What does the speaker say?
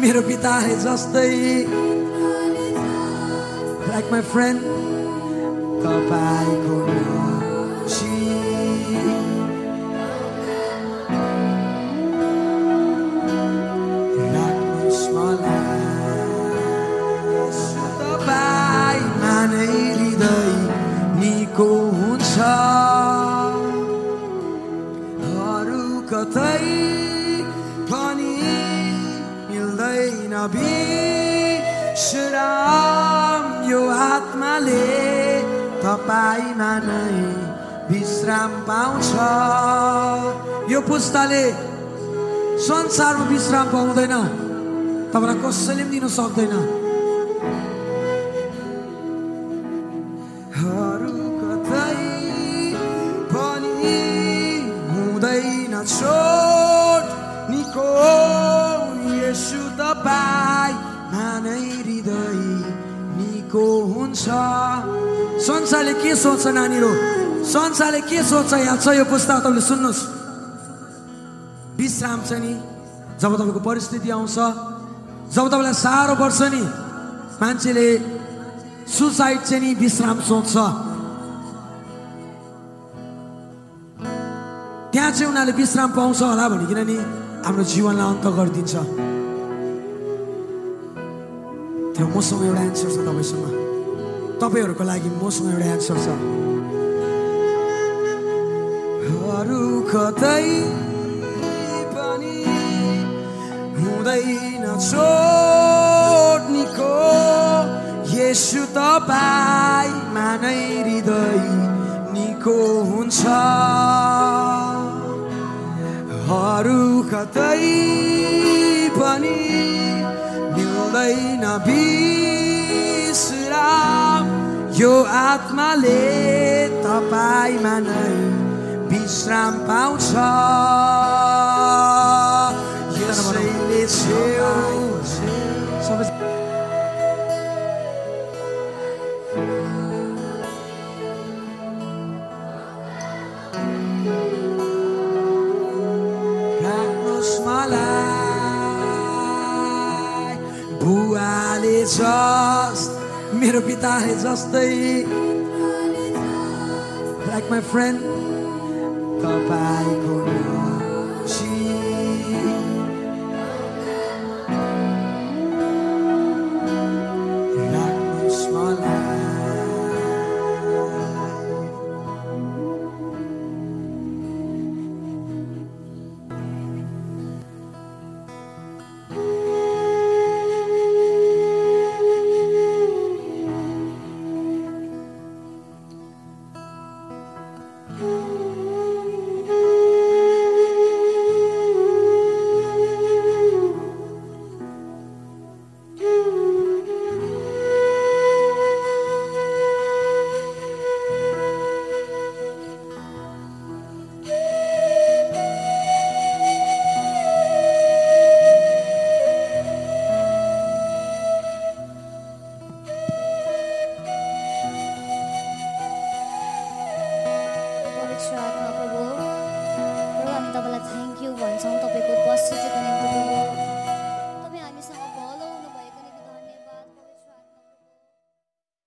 मेरो पिताले जस्तै। लाइक माई फ्रेन्ड तपाईँको मिल्दैन विश्राम यो आत्माले तपाईँमा नै विश्राम पाउँछ यो पुस्ताले संसारमा विश्राम पाउँदैन तपाईँलाई कसैले पनि दिनु सक्दैन यसु तपाईँ नै हृदय निको हुन्छ। संसारले के सोच्छ नानीहरू? संसारले के सोच्छ यहाँ? छ यो पुस्ता तपाईँले सुन्नुहोस्। विश्राम छ नि। जब तपाईँको परिस्थिति आउँछ जब तपाईँलाई साह्रो पर्छ नि मान्छेले सुसाइड चाहिँ नि विश्राम सोच्छ। त्यहाँ चाहिँ उनीहरूले विश्राम पाउँछ होला भनिकन नि हाम्रो जीवनलाई अन्त गरिदिन्छ। त्यो मसँग एउटा एन्सर छ तपाईँसँग। तपाईँहरूको लागि मसँग एउटा एन्सर छ। अरू कतै पनि हुँदैन छोड्नेको। यसु तपाईँमा नै हृदय निको हुन्छ। अरू कतै मिल्दैन विश्राम यो आत्माले तपाईँमा नै विश्राम पाउँछ। यसैले छेउ सबै राख्नुहोस् मलाई। पिताले जस मेरो पिताले जस्तै। लाइक माई फ्रेन्ड तपाईँको